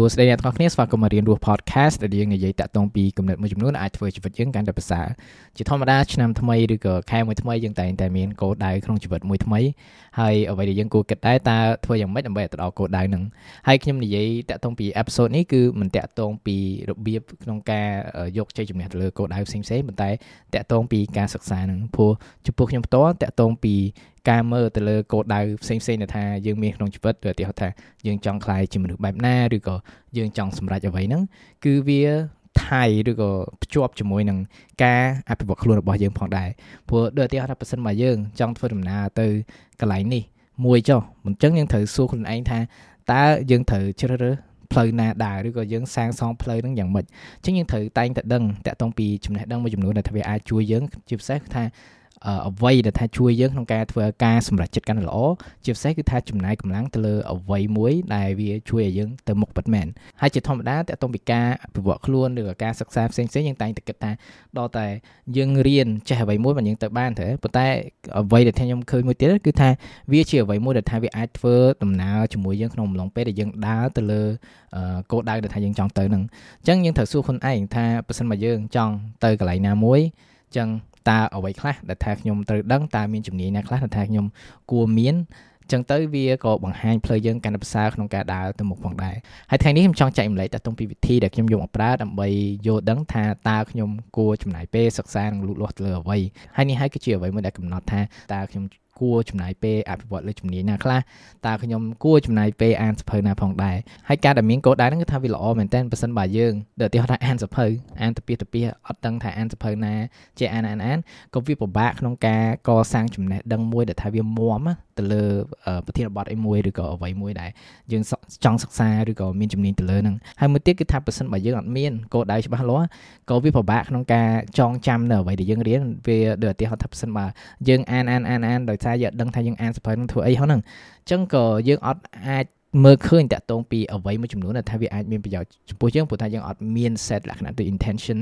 ួស្តីអ្នកទាំងអស់គ្នាស្វាគមន៍មករៀនរស់ podcast ដែលយើងនិយាយតាក់ទងពីគំនិតមួយចំនួនអាចធ្វើជីវិតយើងកាន់តែប្រសើរជាធម្មតាឆ្នាំថ្មីឬក៏ខែមួយថ្មីយើងតែងតែមានគោលដៅក្នុងជីវិតមួយថ្មីហើយអ្វីដែលយើងគួរគិតដែរតើធ្វើយ៉ាងម៉េចដើម្បីទៅដល់គោលដៅហ្នឹងហើយខ្ញុំនិយាយតាក់ទងពី episode នេះគឺមិនតាក់ទងពីរបៀបក្នុងការយកជ័យជំនះទៅលើគោលដៅផ្សេងៗប៉ុន្តែតាក់ទងពីការសិក្សាហ្នឹងព្រោះចំពោះខ្ញុំផ្ទាល់តាក់ទងពីការមើលទៅលើគោលដៅផ្សេងផ្សេងដែលថាយើងមានក្នុងជីវិតឬឧទាហរណ៍ថាយើងចង់ខ្លាយជាមនុស្សបែបណាឬក៏យើងចង់សម្រេចអ្វីហ្នឹងគឺវាថៃឬក៏ភ្ជាប់ជាមួយនឹងការអភិវឌ្ឍខ្លួនរបស់យើងផងដែរព្រោះដូចឧទាហរណ៍ថាបើសិនមកយើងចង់ធ្វើដំណើរទៅកន្លែងនេះមួយចុះមិនចឹងយើងត្រូវសួរខ្លួនឯងថាតើយើងត្រូវជ្រើសរើសផ្លូវណាដើរឬក៏យើងសាងសង់ផ្លូវហ្នឹងយ៉ាងម៉េចអញ្ចឹងយើងត្រូវតែងតែដឹងតាក់ទងពីចំណេះដឹងមួយចំនួនដែលថាវាអាចជួយយើងជាពិសេសថា អ្វីដែលថាជួយយើងក្នុងការធ្វើការសម្រេចចិត្តកាន់តែល្អជាពិសេសគឺថាចំណាយកម្លាំងទៅលើអ្វីមួយដែលវាជួយឲ្យយើងទៅមុខពិតមែនហើយជាធម្មតាតើតោះពីការអភិវឌ្ឍខ្លួនឬក៏ការសិក្សាផ្សេងៗយើងតែងតែគិតថាដល់តែយើងរៀនចេះអ្វីមួយមិនយើងទៅបានទេប៉ុន្តែអ្វីដែលខ្ញុំឃើញមួយទៀតគឺថាវាជាអ្វីមួយដែលថាវាអាចធ្វើដំណើរជាមួយយើងក្នុងអំឡុងពេលដែលយើងដើរទៅលើគោលដៅដែលថាយើងចង់ទៅហ្នឹងអញ្ចឹងយើងត្រូវសួរខ្លួនឯងថាបើសិនមកយើងចង់ទៅកន្លែងណាមួយអញ្ចឹង តើអ្វីខ្លះដែលថាខ្ញុំត្រូវដឹងតើមានជំនាញណាខ្លះដែលថាខ្ញុំគួរមានចឹងទៅវាក៏បង្ហាញផ្លូវយើងកាន់តែប្រសើរក្នុងការដើរទៅមុខផងដែរហើយថ្ងៃនេះខ្ញុំចង់ចែកម្លែកតទៅពីវិធីដែលខ្ញុំយកមកប្រើដើម្បីយល់ដឹងថាតើខ្ញុំគួរចំណាយពេលសិក្សានិងលូតលាស់ទៅលើអ្វីហើយនេះហើយគឺជាអ្វីមួយដែលកំណត់ថាតើខ្ញុំ គួរចំណាយពេលអភិវឌ្ឍលើជំនាញណាខ្លះតើខ្ញុំគួរចំណាយពេលអានសភៅណាផងដែរហើយការដែលមានកោដៅហ្នឹងគឺថាវាល្អមែនតើបើសិនបើយើងដូចឧទាហរណ៍ថាអានសភៅអានទៅពីទៅពីអត់ដឹងថាអានសភៅណាជាអានអានអានក៏វាពិបាកក្នុងការកសាងចំណេះដឹងមួយដែលថាវាមាំទៅលើប្រធានបទអីមួយឬក៏អ្វីមួយដែលយើងចង់សិក្សាឬក៏មានជំនាញទៅលើហ្នឹងហើយមួយទៀតគឺថាបើសិនបើយើងអត់មានកោដៅច្បាស់លាស់ក៏វាពិបាកក្នុងការចងចាំនៅអ្វីដែលយើងរៀនវាដូចឧទាហរណ៍ថាបើសិនបើយើងអានអានអានអានដោយសារយើងដឹងថាយើងអានសភៅនឹងធ្វើអីហ្នឹងអញ្ចឹងក៏យើងអត់អាចមើលឃើញតាក់ទងពីអ្វីមួយចំនួនដែលថាវាអាចមានប្រយោជន៍ចំពោះយើងព្រោះថាយើងអត់មាន set លក្ខណៈទៅ intention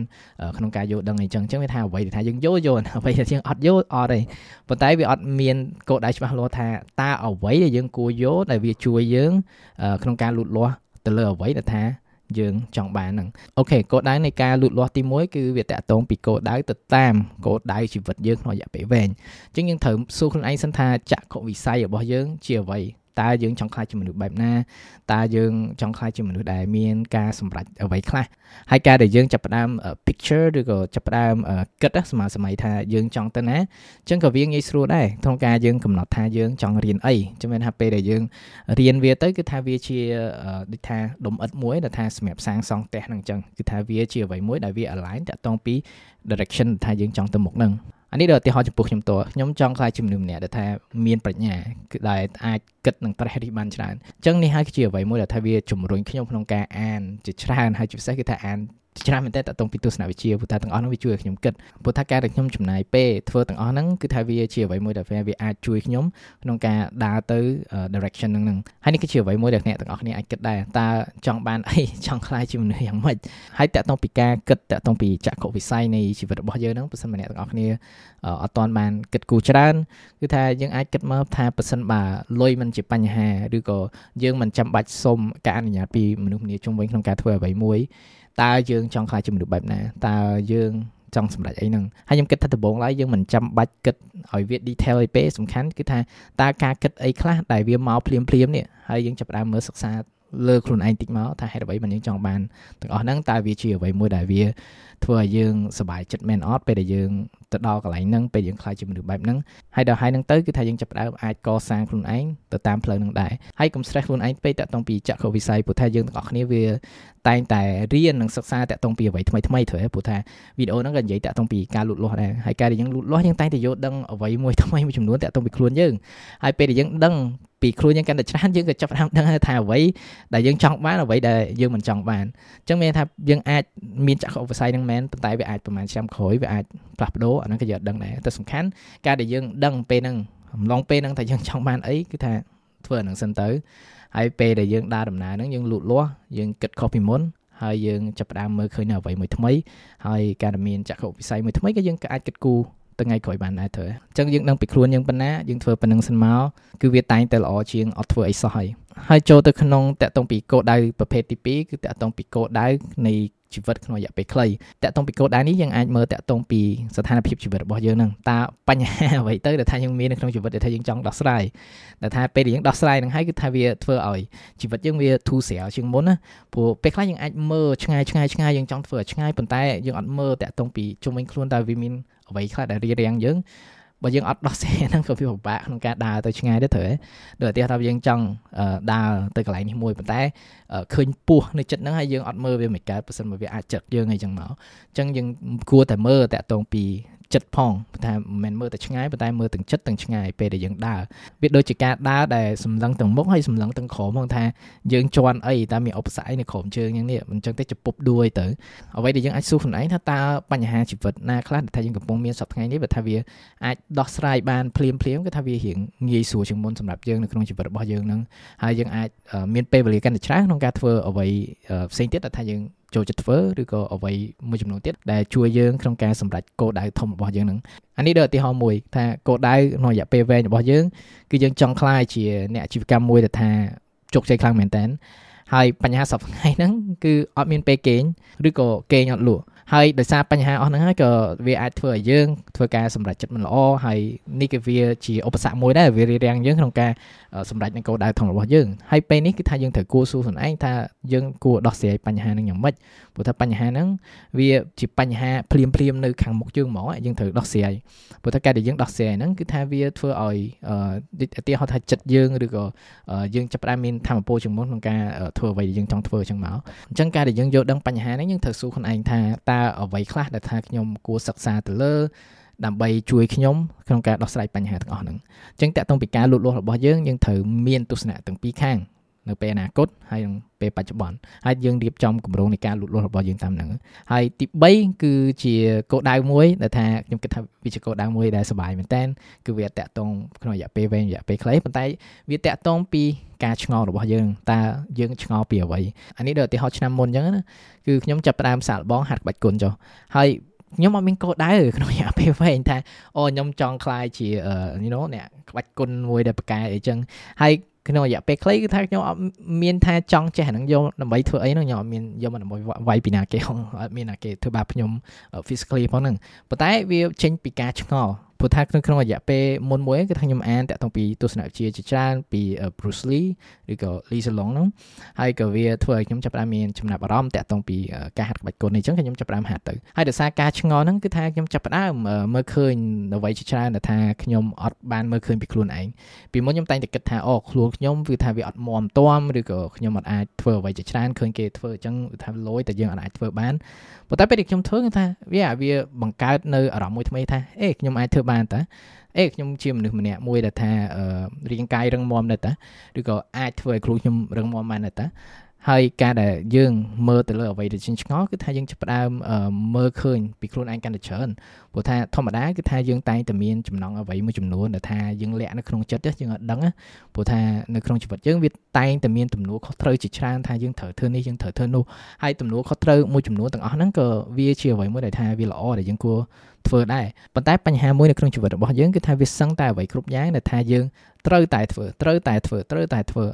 ក្នុងការយល់ដឹងអីចឹងអញ្ចឹងវាថាអ្វីដែលថាយើងយល់យល់អ្វីដែលយើងអត់យល់អត់ទេប៉ុន្តែវាអត់មានគោលដៅច្បាស់លាស់ថាតើអ្វីដែលយើងគួរយល់ដែលវាជួយយើងក្នុងការលូតលាស់ទៅលើអ្វីដែលថា យើងចង់បានហ្នឹងអូខេគោលដៅនៃការលូតលាស់ទី1គឺវាតកតងពីគោលដៅទៅតាមគោលដៅជីវិតយើងក្នុងរយៈពេលវែងអញ្ចឹងយើងត្រូវសួរខ្លួនឯងសិនថាចក្ខុវិស័យរបស់យើងជាអ្វី តើយើងចង់ខ្លាចជាមនុស្សបែបណាតើយើងចង់ខ្លាចជាមនុស្សដែលមានការសម្រេចអ្វីខ្លះហើយការដែលយើងចាប់ផ្ដើម picture ឬក៏ចាប់ផ្ដើមគិតសម័យសម័យថាយើងចង់ទៅណាអញ្ចឹងក៏វាងាយស្រួលដែរក្នុងការយើងកំណត់ថាយើងចង់រៀនអីចាំមែនថាពេលដែលយើងរៀនវាទៅគឺថាវាជាដូចថាដុំអិតមួយដែលថាសម្រាប់សាងសង់ផ្ទះហ្នឹងអញ្ចឹងគឺថាវាជាអ្វីមួយដែលវា align តាក់ទងពី direction ថាយើងចង់ទៅមុខហ្នឹង អានេះដល់ឧទាហរណ៍ចំពោះខ្ញុំតើខ្ញុំចង់ខ្លាចជាមនុស្សម្នាក់ដែលថាមានប្រាជ្ញាគឺដែលអាចគិតនឹងប្រេះរិះបានច្រើនអញ្ចឹងនេះហើយគឺជាអ្វីមួយដែលថាវាជំរុញខ្ញុំក្នុងការអានជាច្រើនហើយជាពិសេសគឺថាអាន ច្រើនមែនតើតទៅពីទស្សនវិជ្ជាព្រោះថាទាំងអស់នោះវាជួយឲ្យខ្ញុំគិតព្រោះថាការដែលខ្ញុំចំណាយពេលធ្វើទាំងអស់ហ្នឹងគឺថាវាជាអ្វីមួយដែលវាអាចជួយខ្ញុំក្នុងការដើរទៅ direction ហ្នឹងហ្នឹងហើយនេះគឺជាអ្វីមួយដែលអ្នកទាំងអស់គ្នាអាចគិតដែរតើចង់បានអីចង់ខ្លាយជាមនុស្សយ៉ាងម៉េចហើយតកតងពីការគិតតកតងពីចក្ខុវិស័យនៃជីវិតរបស់យើងហ្នឹងបើសិនម្នាក់ទាំងអស់គ្នាអត់ទាន់បានគិតគូរច្រើនគឺថាយើងអាចគិតមកថាបើសិនបើលុយមិនជាបញ្ហាឬក៏យើងមិនចាំបាច់សុំការអនុញ្ញាតពីមនុស្សម្នាជុំវិញក្នុងការធ្វើអ្វីមួយ តើយើងចង់ខ្លាចជាមនុស្សបែបណាតើយើងចង់សម្រេចអីហ្នឹងហើយខ្ញុំគិតថាដំបូងឡើយយើងមិនចាំបាច់គិតឲ្យវា detail អីពេកសំខាន់គឺថាតើការគិតអីខ្លះដែលវាមកភ្លាមភ្លាមនេះហើយយើងចាប់ផ្ដើមមើលសិក្សា លើខ្លួនឯងតិចមកថាហេតុអ្វីមិនយើងចង់បានទាំងអស់ហ្នឹងតើវាជាអ្វីមួយដែលវាធ្វើឲ្យយើងសប្បាយចិត្តមែនអត់ពេលដែលយើងទៅដល់កន្លែងហ្នឹងពេលយើងខ្លាចជាមនុស្សបែបហ្នឹងហើយដល់ហើយហ្នឹងទៅគឺថាយើងចាប់ផ្ដើមអាចកសាងខ្លួនឯងទៅតាមផ្លូវហ្នឹងដែរហើយកុំ stress ខ្លួនឯងពេកតាក់ទងពីចក្ខុវិស័យព្រោះថាយើងទាំងអស់គ្នាវាតែងតែរៀននិងសិក្សាតាក់ទងពីអ្វីថ្មីថ្មីត្រូវព្រោះថាវីដេអូហ្នឹងក៏និយាយតាក់ទងពីការលូតលាស់ដែរហើយការដែលយើងលូតលាស់យើងតែងតែយល់ដឹងអ្វីមួយថ្មីមួយចំនួនតាក់ទងពីខ្លួនយើងហើយពេលដែលយើងដឹង ពីខ្លួនយើងកាន់តែច្រើនយើងក៏ចាប់ផ្ដើមដឹងថាអ្វីដែលយើងចង់បានអ្វីដែលយើងមិនចង់បានអញ្ចឹងមានថាយើងអាចមានចក្ខុវិស័យហ្នឹងមែនប៉ុន្តែវាអាចប្រហែលឆ្នាំក្រោយវាអាចផ្លាស់ប្ដូរអាហ្នឹងក៏យើងដឹងដែរតែសំខាន់ការដែលយើងដឹងពេលហ្នឹងអំឡុងពេលហ្នឹងថាយើងចង់បានអីគឺថាធ្វើអាហ្នឹងសិនទៅហើយពេលដែលយើងដើរដំណើរហ្នឹងយើងលូតលាស់យើងគិតខុសពីមុនហើយយើងចាប់ផ្ដើមមើលឃើញនៅអ្វីមួយថ្មីហើយការមានចក្ខុវិស័យមួយថ្មីក៏យើងក៏អាចគិតគូរ ថ្ងៃក្រោយបានដែរត្រូវអញ្ចឹងយើងដឹងពីខ្លួនយើងប៉ុណ្ណាយើងធ្វើប៉ុណ្្នឹងសិនមកគឺវាតែងតែល្អជាងអត់ធ្វើអីសោះហើយហើយចូលទៅក្នុងតកតងពីគោលដៅប្រភេទទី2គឺតកតងពីគោលដៅនៃជីវិតក្នុងរយៈពេលខ្លីតកតងពីគោលដៅនេះយើងអាចមើលតកតងពីស្ថានភាពជីវិតរបស់យើងហ្នឹងតើបញ្ហាអ្វីទៅដែលថាយើងមាននៅក្នុងជីវិតដែលថាយើងចង់ដោះស្រាយដែលថាពេលដែលយើងដោះស្រាយហ្នឹងហើយគឺថាវាធ្វើឲ្យជីវិតយើងវាធូរស្រាលជាងមុនណាព្រោះពេលខ្លះយើងអាចមើលឆ្ងាយឆ្ងាយឆ្ងាយយើងចង់ធ្វើឲ្យឆ្ងាយប៉ុន្តែយើងអត់មើលតកតងពីជុំវិញខ្លួនតើវាមាន អ្វីខ្លះដែលរារាំងយើងបើយើងអត់ដោះស្រាយហ្នឹងក៏វាពិបាកក្នុងការដើរទៅឆ្ងាយដែរត្រូវទេដូចឧទាហរណ៍ថាយើងចង់ដើរទៅកន្លែងនេះមួយប៉ុន្តែឃើញពស់នៅចិត្តហ្នឹងហើយយើងអត់មើលវាមិនកើតប៉ះសិនបើវាអាចចិត្តយើងអីចឹងមកអញ្ចឹងយើងគួរតែមើលតាក់ទងពី ចិត្តផងថាមិនមែនមើលតែឆ្ងាយប៉ុន្តែមើលទាំងចិត្តទាំងឆ្ងាយពេលដែលយើងដើរវាដូចជាការដើរដែលសម្លឹងទាំងមុខហើយសម្លឹងទាំងក្រោមផងថាយើងជន់អីតើមានឧបសគ្គអីនៅក្រោមជើងយ៉ាងនេះអញ្ចឹងទៅជពុបដួយទៅអ្វីដែលយើងអាចសួរខ្លួនឯងថាតើបញ្ហាជីវិតណាខ្លះដែលថាយើងកំពុងមានសប្តាហ៍ថ្ងៃនេះបើថាវាអាចដោះស្រាយបានភ្លាមភ្លាមគឺថាវារៀងងាយស្រួលជាងមុនសម្រាប់យើងនៅក្នុងជីវិតរបស់យើងហ្នឹងហើយយើងអាចមានពេលវេលាកាន់តែច្រើនក្នុងការធ្វើអ្វីផ្សេងទៀតដែលថាយើង ចូលចិត្តធ្វើឬក៏អ្វីមួយចំនួនទៀតដែលជួយយើងក្នុងការសម្រេចគោលដៅធំរបស់យើងនឹងអានេះដូចឧទាហរណ៍មួយថាគោលដៅក្នុងរយៈពេលវែងរបស់យើងគឺយើងចង់ក្លាយជាអ្នកអាជីវកម្មមួយដែលថាជោគជ័យខ្លាំងមែនតើហើយបញ្ហាសប្តាហ៍ថ្ងៃហ្នឹងគឺអត់មានពេលគេងឬក៏គេងអត់លក់ ហើយដោយសារបញ្ហាអស់ហ្នឹងហើយក៏វាអាចធ្វើឲ្យយើងធ្វើការសម្រេចចិត្តមិនល្អហើយនេះគឺវាជាឧបសគ្គមួយដែរវារារាំងយើងក្នុងការសម្រេចនឹងគោលដៅធំរបស់យើងហើយពេលនេះគឺថាយើងត្រូវគួរសួរខ្លួនឯងថាយើងគួរដោះស្រាយបញ្ហាហ្នឹងយ៉ាងម៉េចព្រោះថាបញ្ហាហ្នឹងវាជាបញ្ហាភ្លាមភ្លាមនៅខាងមុខយើងហ្មងយើងត្រូវដោះស្រាយព្រោះថាការដែលយើងដោះស្រាយហ្នឹងគឺថាវាធ្វើឲ្យឧទាហរណ៍ថាចិត្តយើងឬក៏យើងចាប់ផ្ដើមមានធម៌ពលជាងមុនក្នុងការធ្វើអ្វីដែលយើងចង់ធ្វើអញ្ចឹងមកអញ្ចឹងការដែលយើងយល់ដឹងបញ្ហាហ្នឹងយើងត្រូវសួរខ្លួនឯងថាតើអ្វីខ្លះដែលថាខ្ញុំគួរសិក្សាទៅលើដើម្បីជួយខ្ញុំក្នុងការដោះស្រាយបញ្ហាទាំងអស់ហ្នឹងអញ្ចឹងតកតងពីការលូតលាស់របស់យើងយើងត្រូវមានទស្សនៈទាំងពីរខាង នៅពេលអនាគតហើយនឹងពេលបច្ចុប្បន្នហើយយើងរៀបចំគម្រោងនៃការលូតលាស់របស់យើងតាមហ្នឹងហើយទី3គឺជាគោលដៅមួយដែលថាខ្ញុំគិតថាវាជាគោលដៅមួយដែលសប្បាយមែនតើគឺវាតាក់ទងក្នុងរយៈពេលវែងរយៈពេលខ្លីប៉ុន្តែវាតាក់ទងពីការឆ្ងល់របស់យើងតើយើងឆ្ងល់ពីអ្វីអានេះដូចឧទាហរណ៍ឆ្នាំមុនអញ្ចឹងណាគឺខ្ញុំចាប់ផ្ដើមសាកល្បងហាត់ក្បាច់គុណចុះហើយខ្ញុំអត់មានកោដៅក្នុងរយៈពេលវែងថាអូខ្ញុំចង់ខ្លាយជា you know អ្នកក្បាច់គុណមួយដែលប្រកែអីចឹងហើយ ក្នុងរយៈពេលខ្លីគឺថាខ្ញុំអត់មានថាចង់ចេះហ្នឹងយកដើម្បីធ្វើអីហ្នឹងខ្ញុំអត់មានយកមកដើម្បីវាយពីណាគេអត់មានណាគេធ្វើបាបខ្ញុំ physically ផងហ្នឹងប៉ុន្តែវាចេញពីការឆ្ងល់ ព្រោះថាក្នុងក្នុងរយៈពេលមុនមួយគឺថាខ្ញុំអានតាក់ទងពីទស្សនវិជ្ជាជាច្រើនពី Bruce Lee ឬក៏ Lee Salong ហ្នឹងហើយក៏វាធ្វើឲ្យខ្ញុំចាប់ផ្ដើមមានចំណាប់អារម្មណ៍តាក់ទងពីការហាត់ក្បាច់គុណនេះអញ្ចឹងខ្ញុំចាប់ផ្ដើមហាត់ទៅហើយដោយសារការឆ្ងល់ហ្នឹងគឺថាខ្ញុំចាប់ផ្ដើមមើលឃើញអ្វីជាច្រើនដែលថាខ្ញុំអត់បានមើលឃើញពីខ្លួនឯងពីមុនខ្ញុំតែងតែគិតថាអូខ្លួនខ្ញុំវាថាវាអត់មមទាំឬក៏ខ្ញុំអត់អាចធ្វើអ្វីជាច្រើនឃើញគេធ្វើអញ្ចឹងថាលយតែយើងអត់អាចធ្វើបានប៉ុន្តែពេលដែលខ្ញុំធ្វើគឺថាវាវាបង្កើតនៅអារម្មណ៍មួយថ្មីថាអេខ្ញុំអាចធ្វើបានតាអេខ្ញុំជាមនុស្សម្នាក់មួយដែលថារាងកាយរឹងមាំដែរតាឬក៏អាចធ្វើឲ្យខ្លួនខ្ញុំរឹងមាំបានដែរតា ហើយការដែលយើងមើលទៅលើអ្វីដែលជាឆ្ងល់គឺថាយើងចាប់ផ្ដើមមើលឃើញពីខ្លួនឯងកាន់តែច្រើនព្រោះថាធម្មតាគឺថាយើងតែងតែមានចំណងអ្វីមួយចំនួនដែលថាយើងលាក់នៅក្នុងចិត្តយើងអត់ដឹងព្រោះថានៅក្នុងជីវិតយើងវាតែងតែមានទំនួលខុសត្រូវជាច្រើនថាយើងត្រូវធ្វើនេះយើងត្រូវធ្វើនោះហើយទំនួលខុសត្រូវមួយចំនួនទាំងអស់ហ្នឹងក៏វាជាអ្វីមួយដែលថាវាល្អដែលយើងគួរធ្វើដែរប៉ុន្តែបញ្ហាមួយនៅក្នុងជីវិតរបស់យើងគឺថាវាសឹងតែអ្វីគ្រប់យ៉ាងដែលថាយើងត្រូវតែធ្វើត្រូវតែធ្វើត្រូវតែធ្វើ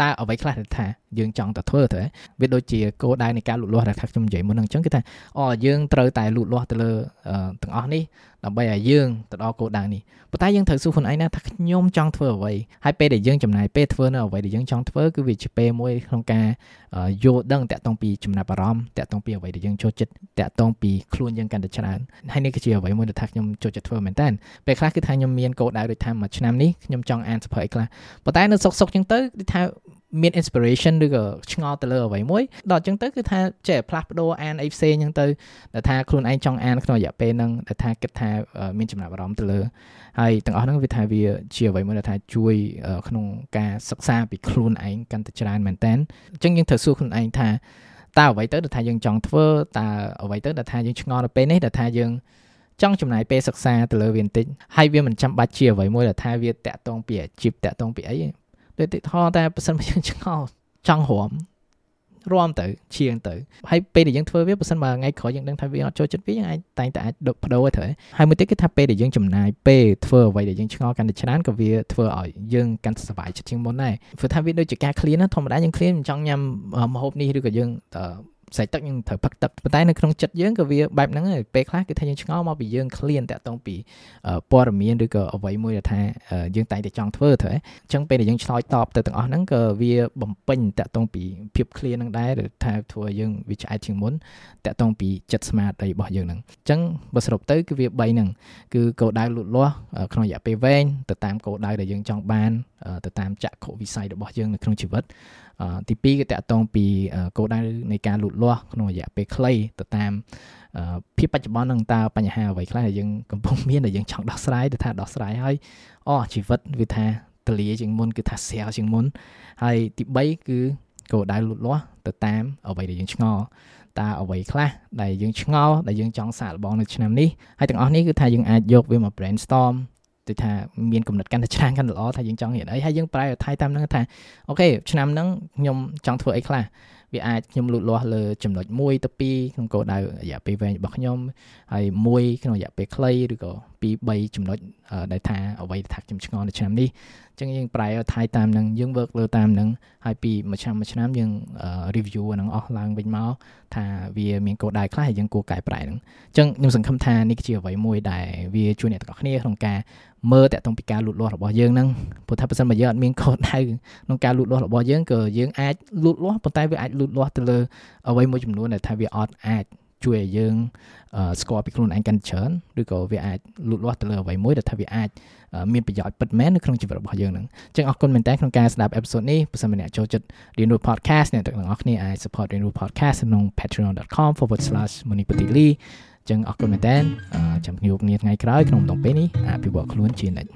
តើអ្វីខ្លះដែលថា យើងចង់ទៅធ្វើទៅវាដូចជាគោលដៅនៃការលូតលាស់ដែលថាខ្ញុំនិយាយមុនហ្នឹងអញ្ចឹងគឺថាអូយើងត្រូវតែលូតលាស់ទៅលើទាំងអស់នេះដើម្បីឲ្យយើងទៅដល់គោលដៅនេះប៉ុន្តែយើងត្រូវសួរខ្លួនឯងណាថាខ្ញុំចង់ធ្វើអ្វីហើយពេលដែលយើងចំណាយពេលធ្វើនៅអ្វីដែលយើងចង់ធ្វើគឺវាជាពេលមួយក្នុងការយល់ដឹងតាក់ទងពីចំណាប់អារម្មណ៍តាក់ទងពីអ្វីដែលយើងចូលចិត្តតាក់ទងពីខ្លួនយើងកាន់តែច្រើនហើយនេះគឺជាអ្វីមួយដែលថាខ្ញុំចូលចិត្តធ្វើមែនតើពេលខ្លះគឺថាខ្ញុំមានគោលដៅដូចថាមួយឆ្នាំនេះខ្ញុំចង់អានសភៅអីខ្លះប៉ុន្តែនៅសុកសុកចឹងទៅគឺថា មាន inspiration ឬក៏ឆ្ងល់ទៅលើអ្វីមួយដល់អញ្ចឹងទៅគឺថាចេះផ្លាស់ប្ដូរអានអីផ្សេងអញ្ចឹងទៅដែលថាខ្លួនឯងចង់អានក្នុងរយៈពេលហ្នឹងដែលថាគិតថាមានចំណាប់អារម្មណ៍ទៅលើហើយទាំងអស់ហ្នឹងវាថាវាជាអ្វីមួយដែលថាជួយក្នុងការសិក្សាពីខ្លួនឯងកាន់តែច្រើនមែនតើអញ្ចឹងយើងត្រូវសួរខ្លួនឯងថាតើអ្វីទៅដែលថាយើងចង់ធ្វើតើអ្វីទៅដែលថាយើងឆ្ងល់នៅពេលនេះដែលថាយើងចង់ចំណាយពេលសិក្សាទៅលើវាបន្តិចហើយវាមិនចាំបាច់ជាអ្វីមួយដែលថាវាតាក់ទងពីអាជីពតាក់ទងពីអី ដូចទីថតែបើសិនមកយើងឆ្ងល់ចង់រំរួមទៅឈៀងទៅហើយពេលដែលយើងធ្វើវាបើសិនបើថ្ងៃក្រោយយើងដឹងថាវាអត់ចូលចិត្តវាយើងអាចតែងតែអាចបដូរទៅហើយមួយទៀតគឺថាពេលដែលយើងចំណាយពេលធ្វើអ្វីដែលយើងឆ្ងល់កាន់តែច្រើនក៏វាធ្វើឲ្យយើងកាន់តែសុបាយចិត្តជាងមុនដែរព្រោះថាវាដូចជាការ clean ណាធម្មតាយើង clean មិនចង់ញ៉ាំម្ហូបនេះឬក៏យើង ស្រេចទឹកយើងត្រូវផឹកទឹកប៉ុន្តែនៅក្នុងចិត្តយើងក៏វាបែបហ្នឹងហើយពេលខ្លះគឺថាយើងឆ្ងល់មកពីយើងឃ្លានតាក់ទងពីព័ត៌មានឬក៏អ្វីមួយដែលថាយើងតែងតែចង់ធ្វើទៅអញ្ចឹងពេលដែលយើងឆ្លើយតបទៅទាំងអស់ហ្នឹងក៏វាបំពេញតាក់ទងពីភាពឃ្លានហ្នឹងដែរថាធ្វើឲ្យយើងវាឆ្អែតជាងមុនតាក់ទងពីចិត្តស្មារតីរបស់យើងហ្នឹងអញ្ចឹងបើសរុបទៅគឺវា3ហ្នឹងគឺគោលដៅលូតលាស់ក្នុងរយៈពេលវែងទៅតាមគោលដៅដែលយើងចង់បាន ទៅតាមចក្ខុវិស័យរបស់យើងនៅក្នុងជីវិតទី2គឺតកតងពីគោលដៅនៃការលូតលាស់ក្នុងរយៈពេលខ្លីទៅតាមភាពបច្ចុប្បន្ននឹងតើបញ្ហាអ្វីខ្លះដែលយើងកំពុងមានដែលយើងចង់ដោះស្រាយទៅថាដោះស្រាយហើយអូជីវិតវាថាទលាជាងមុនគឺថាស្រាលជាងមុនហើយទី3គឺគោលដៅលូតលាស់ទៅតាមអ្វីដែលយើងឆ្ងល់តើអ្វីខ្លះដែលយើងឆ្ងល់ដែលយើងចង់សាកល្បងនៅឆ្នាំនេះហើយទាំងអស់នេះគឺថាយើងអាចយកវាមក brainstorm ដូចថាមានកំណត់កាន់តែច្រើនកាន់តែល្អថាយើងចង់រៀនអីហើយយើងប្រែថៃតាមហ្នឹងថាអូខេឆ្នាំហ្នឹងខ្ញុំចង់ធ្វើអីខ្លះវាអាចខ្ញុំលូតលាស់លើចំណុច1ទៅ2ក្នុងគោលដៅរយៈពេលវែងរបស់ខ្ញុំហើយ1ក្នុងរយៈពេលខ្លីឬក៏ 2 3ចំណុចដែលថាអ្វីថាខ្ញុំឆ្ងល់នៅឆ្នាំនេះអញ្ចឹងយើងប្រែថៃតាមនឹងយើង work លើតាមនឹងហើយពីមួយឆ្នាំមួយឆ្នាំយើង review អានឹងអស់ឡើងវិញមកថាវាមានគោលដៅខ្លះហើយយើងគួរកែប្រែនឹងអញ្ចឹងខ្ញុំសង្ឃឹមថានេះជាអ្វីមួយដែលវាជួយអ្នកទាំងអស់គ្នាក្នុងការមើលតកតងពីការលូតលាស់របស់យើងហ្នឹងព្រោះថាបើសិនបើយើងអត់មានគោលដៅក្នុងការលូតលាស់របស់យើងក៏យើងអាចលូតលាស់ប៉ុន្តែវាអាចលូតលាស់ទៅលើអ្វីមួយចំនួនដែលថាវាអត់អាច ជួយឲ្យយើងស្គាល់ពីខ្លួនឯងកាន់ច្រើនឬក៏វាអាចលូតលាស់ទៅលើអ្វីមួយដែលថាវាអាចមានប្រយោជន៍ពិតមែននៅក្នុងជីវិតរបស់យើងហ្នឹងអញ្ចឹងអរគុណមែនតើក្នុងការស្ដាប់អេពីសូតនេះបើសិនជាអ្នកចូលចិត្តរៀនរស់ podcast អ្នកទាំងអស់គ្នាអាច support រៀនរស់ podcast ក្នុង patreon.com/monipatili ចឹងអរគុណមែនតើចាំជួបគ្នាថ្ងៃក្រោយក្នុងដំណពេលនេះអភិវឌ្ឍខ្លួនជានិច្ច